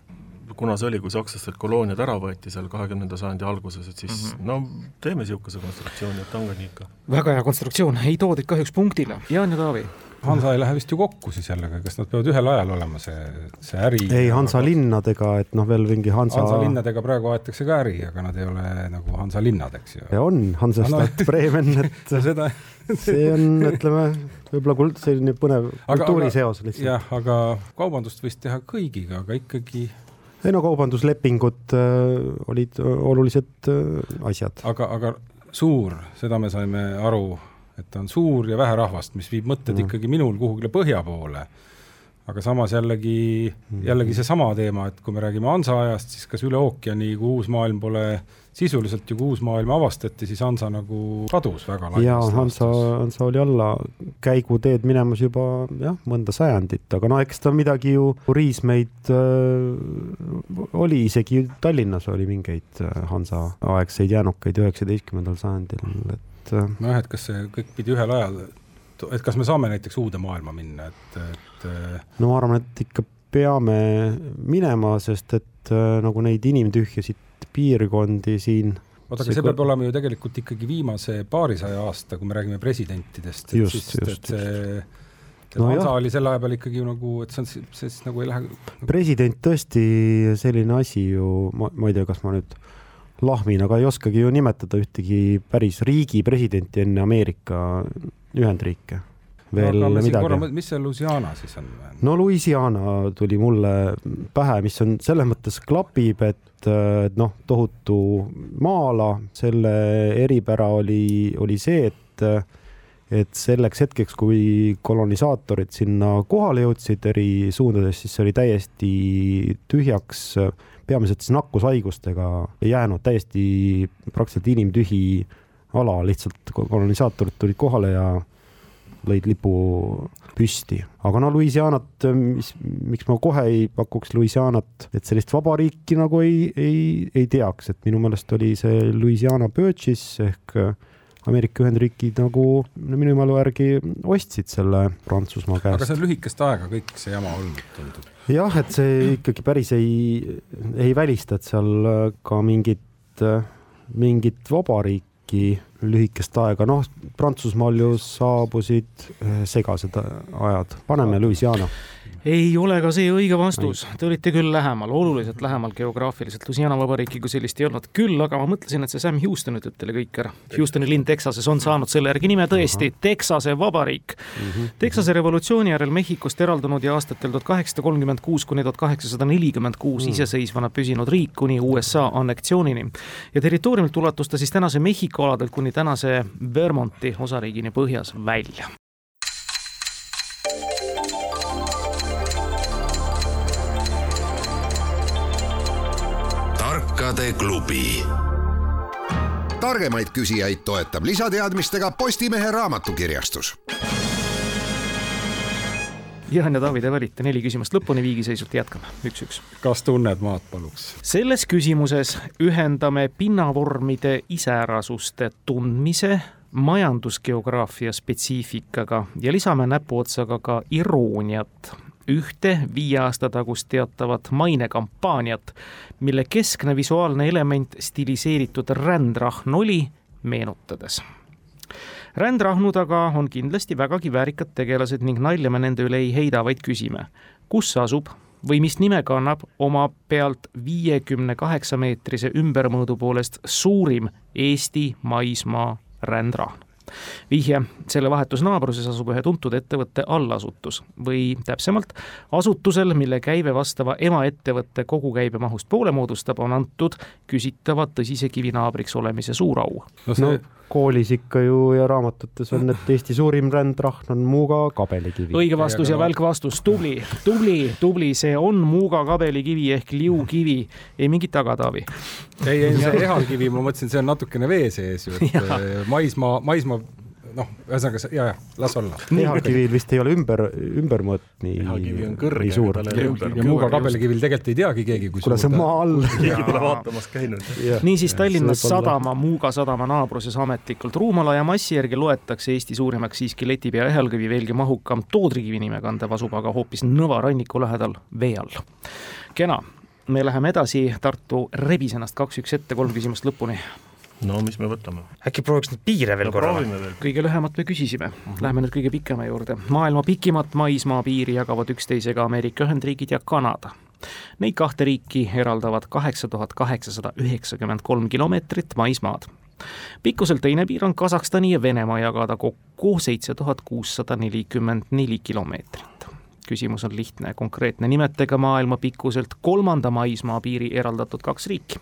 Kuna see oli, kui sakslastelt kolooniad ära võeti seal kahekümnenda sajandi alguses, et siis mm -hmm. no teeme niisuguse konstruktsiooni, et Tanganyika. väga hea konstruktsioon, ei toodud kahjuks punktile, Jaan ja Taavi Hansa ei lähe vist ju kokku siis jällegi, kas nad peavad ühel ajal olema, see, see äri? ei, Hansa linnadega, et noh, veel mingi Hansa Hansa linnadega praegu aetakse ka äri, aga nad ei ole nagu Hansa linnad, eks ju. on, Hansestadt no, Bremen, et seda see on, ütleme, võib-olla kuld-, selline põnev kultuuriseos lihtsalt. jah, aga kaubandust võis teha kõigiga, aga ikkagi ei no kaubanduslepingud äh, olid olulised äh, asjad. aga, aga suur, seda me saime aru, et ta on suur ja vähe rahvast, mis viib mõtted mm. ikkagi minul kuhugile põhja poole aga samas jällegi, jällegi seesama teema, et kui me räägime Hansa ajast, siis kas üle ookeani, kui uus maailm pole sisuliselt ju, kui uus maailm avastati, siis Hansa nagu kadus väga laias jaa, Hansa, Hansa oli alla käiguteed minemas juba jah, mõnda sajandit, aga no eks ta midagi ju, riismeid äh, oli, isegi Tallinnas oli mingeid äh, Hansa aegseid jäänukaid üheksateistkümnendal sajandil, et äh, nojah, et kas see kõik pidi ühel ajal et kas me saame näiteks uude maailma minna, et, et no ma arvan, et ikka peame minema, sest et äh, nagu neid inimtühjasid piirkondi siin oota, aga see peab olema ju tegelikult ikkagi viimase paarisaja aasta, kui me räägime presidentidest. just, just, just. et no Hansa oli selle aja peal ikkagi nagu, et see on, see siis nagu ei lähe president tõesti selline asi ju, ma, ma ei tea, kas ma nüüd lahmin, aga ei oskagi ju nimetada ühtegi päris riigi presidenti enne Ameerika Ühendriike veel no, midagi. mis see Louisiana siis on? no Louisiana tuli mulle pähe, mis on selles mõttes klapib, et, noh, tohutu maa-ala, selle eripära oli, oli see, et et selleks hetkeks, kui kolonisaatorid sinna kohale jõudsid eri suundades, siis see oli täiesti tühjaks, peamiselt siis nakkushaigustega jäänud täiesti praktiliselt inimtühi ala, lihtsalt kolonisaatorid tulid kohale ja lõid lipu püsti, aga no Louisianat, mis, miks ma kohe ei pakuks Louisianat, et sellist vabariiki nagu ei, ei, ei teaks, et minu meelest oli see Louisiana Purchase ehk Ameerika Ühendriigid nagu minu mälu järgi ostsid selle Prantsusmaa käest. aga see on lühikest aega kõik see jama olnud, tundub. jah, et see ikkagi päris ei, ei välista, et seal ka mingit, mingit vabariiki lühikest aega, noh, Prantsusmaal ju saabusid eh, segased ajad, paneme Louisiana ei ole ka see õige vastus, te olite küll lähemal, oluliselt lähemal geograafiliselt, Louisiana vabariiki kui sellist ei olnud, küll aga ma mõtlesin, et see Sam Houston ütleb teile kõik ära. Houstoni linn Texases on saanud selle järgi nime tõesti, Texase vabariik mm. -hmm. Texase revolutsiooni järel Mehhikost eraldunud ja aastatel tuhat kaheksasada kolmkümmend kuus kuni tuhat kaheksasada nelikümmend kuus mhm. iseseisvana püsinud riik kuni USA anneksioonini. ja territooriumilt ulatus ta siis tänase Mehhiko aladelt kuni tänase Vermonti osariigini põhjas välja. tarkade klubi. targemaid küsijaid toetab lisateadmistega Postimehe raamatukirjastus. Jaan ja Taavi, te valite neli küsimust lõpuni, viigiseisult jätkame, üks-üks. kas tunned maad, paluks? selles küsimuses ühendame pinnavormide iseärasuste tundmise majandusgeograafia spetsiifikaga ja lisame näpuotsaga ka irooniat ühte viie aasta tagust teatavat mainekampaaniat, mille keskne visuaalne element stiliseeritud rändrahn oli, meenutades rändrahnu taga on kindlasti vägagi väärikad tegelased ning nalja me nende üle ei heida, vaid küsime, kus asub või mis nime kannab oma pealt viiekümne kaheksa meetrise ümbermõõdu poolest suurim Eesti maismaa rändrahn vihje, selle vahetus naabruses asub ühe tuntud ettevõtte allasutus või täpsemalt asutusel, mille käive vastava emaettevõtte kogukäibemahust poole moodustab, on antud küsitava tõsise kivi naabriks olemise suur au. no see no koolis ikka ju ja raamatutes on, et Eesti suurim rändrahn on Muuga kabelikivi. õige vastus ja välk vastus, tubli, tubli, tubli, see on Muuga kabelikivi ehk liukivi, ei mingit taga, Taavi. ei, ei see ehalkivi, ma mõtlesin, see on natukene vee sees ju, et maismaa, maismaa noh, ühesõnaga ja, ja las olla. lihakivil vist ei ole ümber, ümbermõõt nii, nii suur. ja Muuga kabelikivil tegelikult ei teagi keegi, kui kuna see on maa all. keegi pole vaatamas käinud. niisiis Tallinnas sadama, Muuga sadama naabruses ametlikult ruumala ja massi järgi loetakse Eesti suurimaks siiski Letipea ehalkivi, veelgi mahukam Toodrikivi nime kandev asub aga hoopis Nõva ranniku lähedal vee all. kena, me läheme edasi Tartu Rebisenast kaks-üks ette, kolm küsimust lõpuni no mis me võtame? äkki prooviks neid piire veel no, korra? kõige lühemat me küsisime uh, -huh. läheme nüüd kõige pikema juurde. maailma pikimat maismaapiiri jagavad üksteisega Ameerika Ühendriigid ja Kanada. Neid kahte riiki eraldavad kaheksa tuhat kaheksasada üheksakümmend kolm kilomeetrit maismaad. pikkuselt teine piir on Kasahstani ja Venemaa jagada kokku seitse tuhat kuussada nelikümmend neli kilomeetrit küsimus on lihtne ja konkreetne, nimetage maailma pikkuselt kolmanda maismaapiiri eraldatud kaks riiki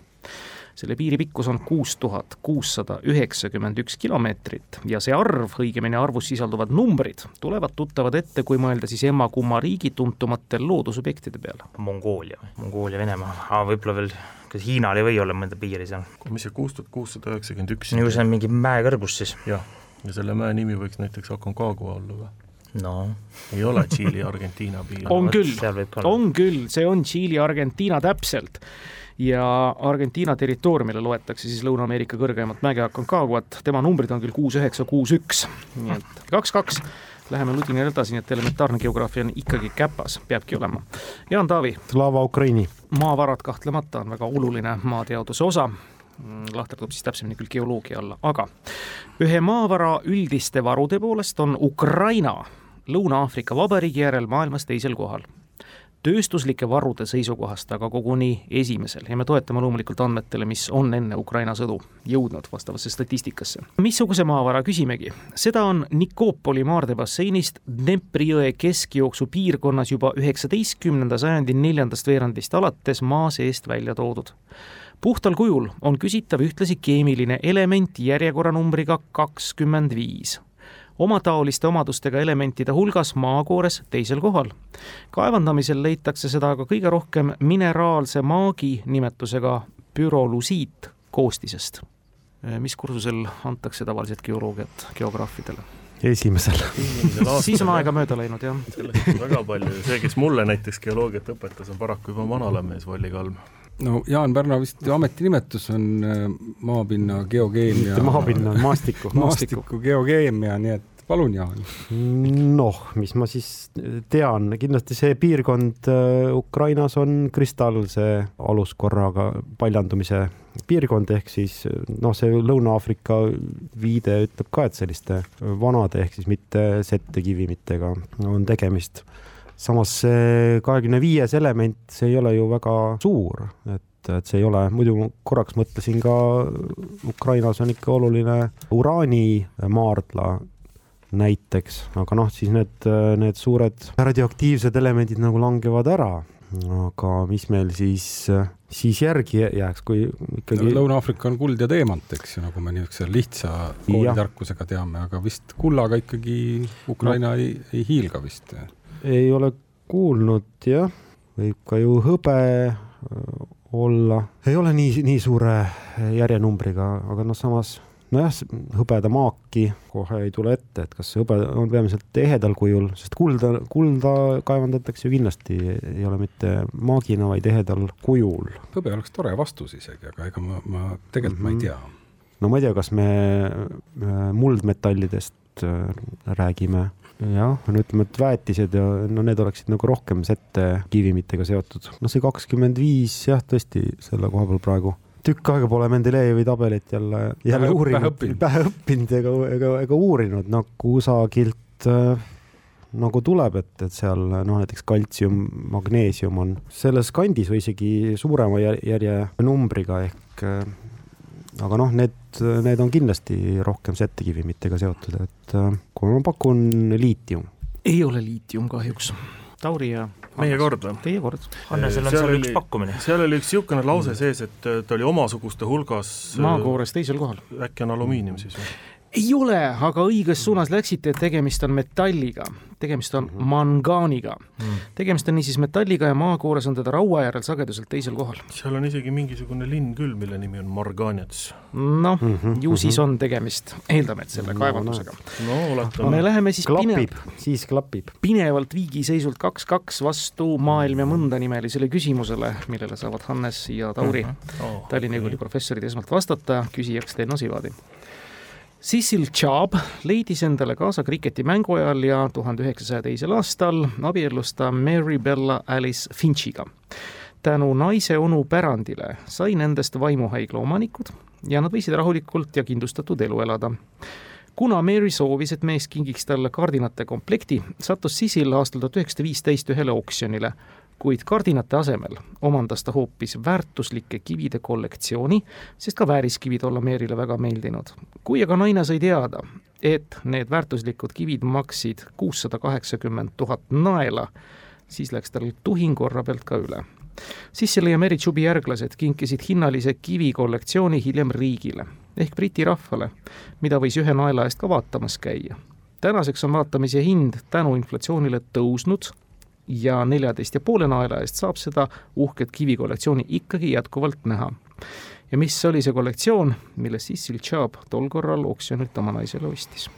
selle piiri pikkus on kuus tuhat kuussada üheksakümmend üks kilomeetrit ja see arv, õigemini arvus sisalduvad numbrid, tulevad tuttavad ette, kui mõelda siis emma-kumma riigi tuntumatel loodusobjektide peale. Mongoolia, Mongoolia, Venemaa, võib-olla veel kas Hiinal ei või olla mõnda piiri seal? mis see kuus tuhat kuussada üheksakümmend üks? no see on mingi mäekõrgus siis. jah, ja selle mäe nimi võiks näiteks Aconcagua olla või? no ei ole Tšiili-Argentiina piir on küll, on küll, see on Tšiili-Argentiina täpselt ja Argentiina territooriumile loetakse siis Lõuna-Ameerika kõrgeimat mäge Aconcaguat, tema numbrid on küll kuus üheksa, kuus üks, nii et kaks-kaks läheme ludinal edasi, nii et elementaarne geograafia on ikkagi käpas, peabki olema. Jaan Taavi. Slava Ukraini. maavarad kahtlemata on väga oluline maateaduse osa, lahterdub siis täpsemini küll geoloogia alla, aga ühe maavara üldiste varude poolest on Ukraina Lõuna-Aafrika Vabariigi järel maailmas teisel kohal tööstuslike varude seisukohast aga koguni esimesel ja me toetame loomulikult andmetele, mis on enne Ukraina sõdu jõudnud vastavasse statistikasse. missuguse maavara küsimegi? seda on Nikopoli maardebasseinist Dnepri jõe keskjooksu piirkonnas juba üheksateistkümnenda sajandi neljandast veerandist alates maa seest välja toodud puhtal kujul on küsitav ühtlasi keemiline element järjekorranumbriga kakskümmend viis omataoliste omadustega elementide hulgas maakoores teisel kohal. kaevandamisel leitakse seda aga kõige rohkem mineraalse maagi nimetusega pürolusiit koostisest. mis kursusel antakse tavaliselt geoloogiat geograafidele? esimesel siis on aega mööda läinud, jah. sellest on väga palju, see, kes mulle näiteks geoloogiat õpetas, on paraku juba vanalemees Volli Kalm no Jaan Pärna vist ametinimetus on äh, maapinna geokeemia. maapinna, maastiku. maastiku geokeemia, nii et palun, Jaan. noh, mis ma siis tean, kindlasti see piirkond äh, Ukrainas on kristallse aluskorraga paljandumise piirkond, ehk siis noh, see Lõuna-Aafrika viide ütleb ka, et selliste vanade ehk siis mitte settekivimitega on tegemist. samas see kahekümne viies element, see ei ole ju väga suur, et et see ei ole, muidu korraks mõtlesin ka Ukrainas on ikka oluline uraanimaardla näiteks, aga noh, siis need, need suured radioaktiivsed elemendid nagu langevad ära. aga mis meil siis, siis järgi jääks, kui ikkagi. Lõuna-Aafrika on kuld ja teemant, eks ju, nagu me niisuguse lihtsa koolitarkusega teame, aga vist kullaga ikkagi Ukraina no, ei, ei hiilga vist. ei ole kuulnud jah, võib ka ju hõbe olla, ei ole nii, nii suure järjenumbriga, aga noh, samas nojah, hõbedamaaki kohe ei tule ette, et kas see hõbe on peamiselt ehedal kujul, sest kulda, kulda kaevandatakse ju kindlasti, ei ole mitte maagina, vaid ehedal kujul. hõbe oleks tore vastus isegi, aga ega ma, ma tegelikult mm -hmm. ma ei mhm. tea. no ma ei tea, kas me muldmetallidest äh, räägime jah, no ütleme, et väetised ja no need oleksid nagu rohkem sette kivimitega seotud. no see kakskümmend viis jah, tõesti selle koha peal praegu tükk aega pole Mendelejevi tabelit jälle, jälle pähe, uurinud, pähe õppinud ega, ega, ega uurinud, no kusagilt äh, nagu tuleb, et, et seal noh, näiteks kaltsium, magneesium on selles kandis või isegi suurema järjenumbriga ehk äh, aga noh, need, need on kindlasti rohkem settekivimitega seotud, et äh, kui ma pakun liitium. ei ole liitium kahjuks. Tauri ja meie kord või? Teie kord. Hannesel on seal, seal üks pakkumine. seal oli üks niisugune lause sees, et ta oli omasuguste hulgas maakoores teisel kohal. äkki on alumiinium siis või? Ei ole, aga õiges suunas läksite, et tegemist on metalliga, tegemist on mhm. mangaaniga mm.. tegemist on niisiis metalliga ja maakoores on teda raua järel sageduselt teisel kohal. seal on isegi mingisugune linn küll, mille nimi on Marganets. noh mm -hmm., ju siis mhm. on tegemist, eeldame, et selle no, kaevandusega. no oletame. me läheme siis klapib pine..., siis klapib. pinevalt viigiseisult kaks-kaks vastu Maailm ja mõnda nimelisele küsimusele, millele saavad Hannes ja Tauri mm, -hmm. oh, Tallinna Ülikooli okay. professorid esmalt vastata, küsijaks Tenno Sivadi Cecil Chubb leidis endale kaasa kriketimängu ajal ja tuhande üheksasaja teisel aastal abiellus ta Mary Bella Alice Finchiga. tänu naise onu pärandile sai nendest vaimuhaigla omanikud ja nad võisid rahulikult ja kindlustatud elu elada. kuna Mary soovis, et mees kingiks talle kardinate komplekti, sattus Cecil aastal tuhat üheksasada viisteist ühele oksjonile kuid kardinate asemel omandas ta hoopis väärtuslike kivide kollektsiooni, sest ka vääriskivid olla Meerile väga meeldinud. kui aga naine sai teada, et need väärtuslikud kivid maksid kuussada kaheksakümmend tuhat naela, siis läks tal tuhin korra pealt ka üle Sisseli ja Mary Chubi järglased kinkisid hinnalise kivikollektsiooni hiljem riigile ehk Briti rahvale, mida võis ühe naela eest ka vaatamas käia. tänaseks on vaatamise hind tänu inflatsioonile tõusnud ja neljateist ja poole naela eest saab seda uhket kivikollektsiooni ikkagi jätkuvalt näha. ja mis oli see kollektsioon, mille Sissil Chubb tol korral oksjonilt oma naisele ostis?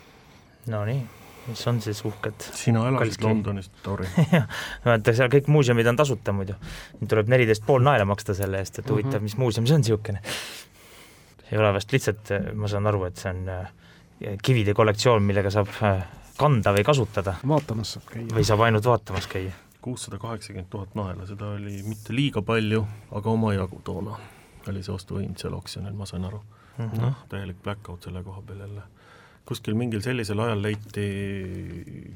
Nonii mis on siis uhked. sina elasid Londonis, Tori jah, vaata seal kõik muuseumid on tasuta muidu. nüüd tuleb neliteist pool naela maksta selle eest, et huvitav mm, -hmm. mis muuseum see on niisugune. ei ole vast lihtsalt, ma saan aru, et see on äh, kivide kollektsioon, millega saab äh, kanda või kasutada. vaatamas saab käia. või saab ainult vaatamas käia. kuussada kaheksakümmend tuhat naela, seda oli mitte liiga palju, aga omajagu toona oli see ostuhind seal oksjonil, ma sain aru mm -hmm.. noh, täielik black out selle koha peal jälle kuskil mingil sellisel ajal leiti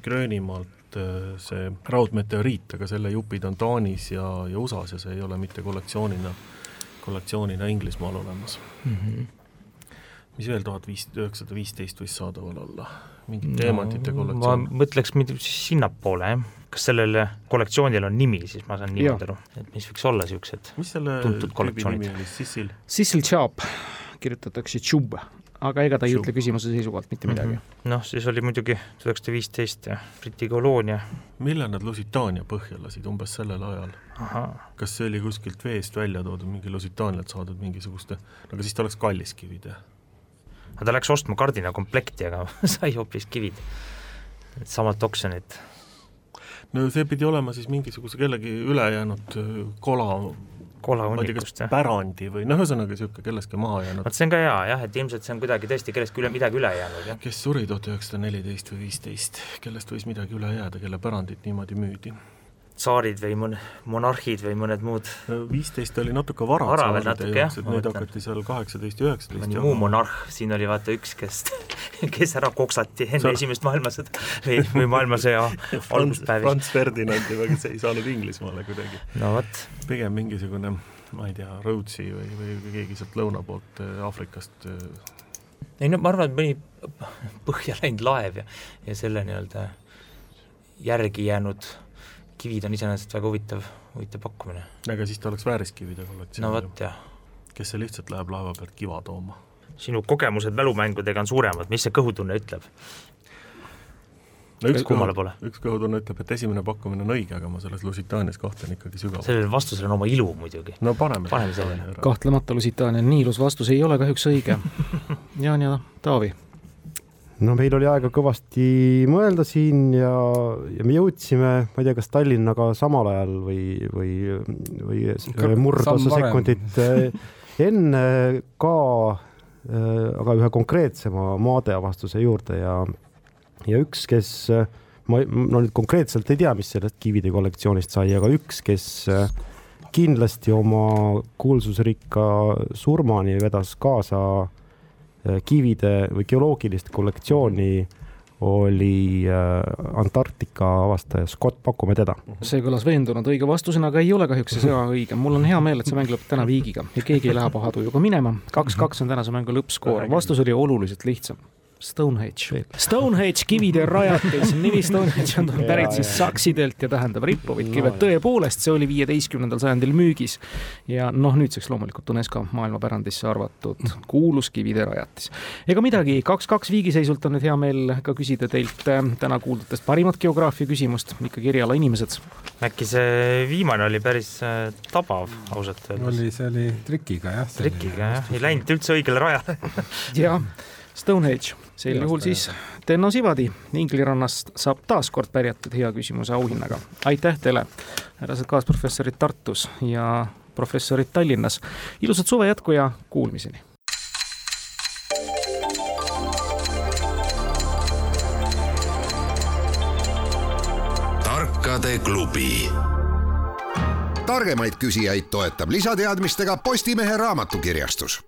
Gröönimaalt äh, see raudmeteoriit, aga selle jupid on Taanis ja, ja USA-s ja see ei ole mitte kollektsioonina, kollektsioonina Inglismaal olemas mm. -hmm. mis veel tuhat viis, üheksasada viisteist võis saadaval olla? Mingit no, teemantide kollektsioon? ma mõtleks siis sinnapoole, jah. kas sellel kollektsioonil on nimi, siis ma saan niimoodi aru, et mis võiks olla niisugused tuntud kollektsioonid? Sissil? Sissil Chop kirjutatakse Chub aga ega ta ei ütle küsimuse seisukohalt mitte midagi mm -hmm.. noh, siis oli muidugi tuhat üheksasada viisteist ja Briti koloonia. millal nad Lusitaania põhja lasid, umbes sellel ajal? kas see oli kuskilt veest välja toodud, mingi Lusitaanialt saadud mingisuguste, aga siis ta oleks kallis kivid, jah? Ta läks ostma kardinakomplekti, aga sai hoopis kivid, samalt oksjonilt. no see pidi olema siis mingisuguse kellegi ülejäänud kola kolahunnikust, jah. pärandi või noh, ühesõnaga niisugune kellestki maha jäänud. vot see on ka hea jah, et ilmselt see on kuidagi tõesti kellestki üle, midagi üle jäänud, jah. kes suri tuhat üheksasada neliteist või viisteist, kellest võis midagi üle jääda, kelle pärandit niimoodi müüdi tsaarid või mõne, monarhid või mõned muud. viisteist oli natuke vara. vara veel natuke jah. Need hakati seal kaheksateist ja üheksateist. mõni muu monarh, siin oli vaata üks, kes, kes ära koksati enne esimest maailmasõda või, või maailmasõja alguspäevi. Franz Ferdinandi, kes ei saanud Inglismaale kuidagi. no vot. pigem mingisugune, ma ei tea, Rhodesi või, või keegi sealt lõuna poolt äh, Aafrikast. Äh. ei no ma arvan, et mõni põhja läinud laev ja, ja selle nii-öelda järgi jäänud kivid on iseenesest väga huvitav, huvitav pakkumine. aga siis ta oleks vääriskivide kollektsioon. no vot, jah. kes see lihtsalt läheb laeva pealt kiva tooma? sinu kogemused mälumängudega on suuremad, mis see kõhutunne ütleb? no üks kõhu, üks kõhutunne ütleb, et esimene pakkumine on õige, aga ma selles Lusitaanias kahtlen ikkagi sügavalt. sellel vastusel on oma ilu muidugi. no paneme, paneme selle. kahtlemata Lusitaania nii ilus vastus ei ole kahjuks õige. Jaan ja Taavi no meil oli aega kõvasti mõelda siin ja, ja me jõudsime, ma ei tea, kas Tallinnaga samal ajal või, või, või murdosa sekundit eh, enne ka, eh, aga ühe konkreetsema maadeavastuse juurde ja, ja üks, kes ma, no nüüd konkreetselt ei tea, mis sellest kivide kollektsioonist sai, aga üks, kes kindlasti oma kuulsusrikka surmani vedas kaasa Äh, kivide või geoloogilist kollektsiooni oli äh, Antarktika avastaja Scott, pakume teda. see kõlas veendunud õige vastusena, aga ei ole kahjuks see sõna õige. mul on hea meel, et see mäng lõpeb täna viigiga ja keegi ei lähe paha tujuga minema. kaks-kaks on tänase mängu lõppskoor, vastus oli oluliselt lihtsam Stonehenge. Stonehenge kivide rajatis, nimi Stonehenge on pärit siis saksidelt ja tähendab rippuvaid kive no,. tõepoolest, see oli viieteistkümnendal sajandil müügis. ja noh, nüüdseks loomulikult UNESCO maailmapärandisse arvatud kuulus kivide rajatis. ega midagi, kaks-kaks viigiseisult on nüüd hea meel ka küsida teilt äh, täna kuuldutest parimat geograafia küsimust, ikkagi eriala inimesed. äkki see viimane oli päris äh, tabav, ausalt öeldes? oli, see oli trikiga jah. trikiga jah, ei läinud üldse õigele rajale jah Stonehenge, sel juhul siis Tenno Sivadi Inglirannast saab taas kord pärjatud hea küsimuse auhinnaga. aitäh teile, härrased kaasprofessorid Tartus ja professorid Tallinnas. ilusat suve jätku ja kuulmiseni. tarkade klubi targemaid küsijaid toetab lisateadmistega Postimehe raamatukirjastus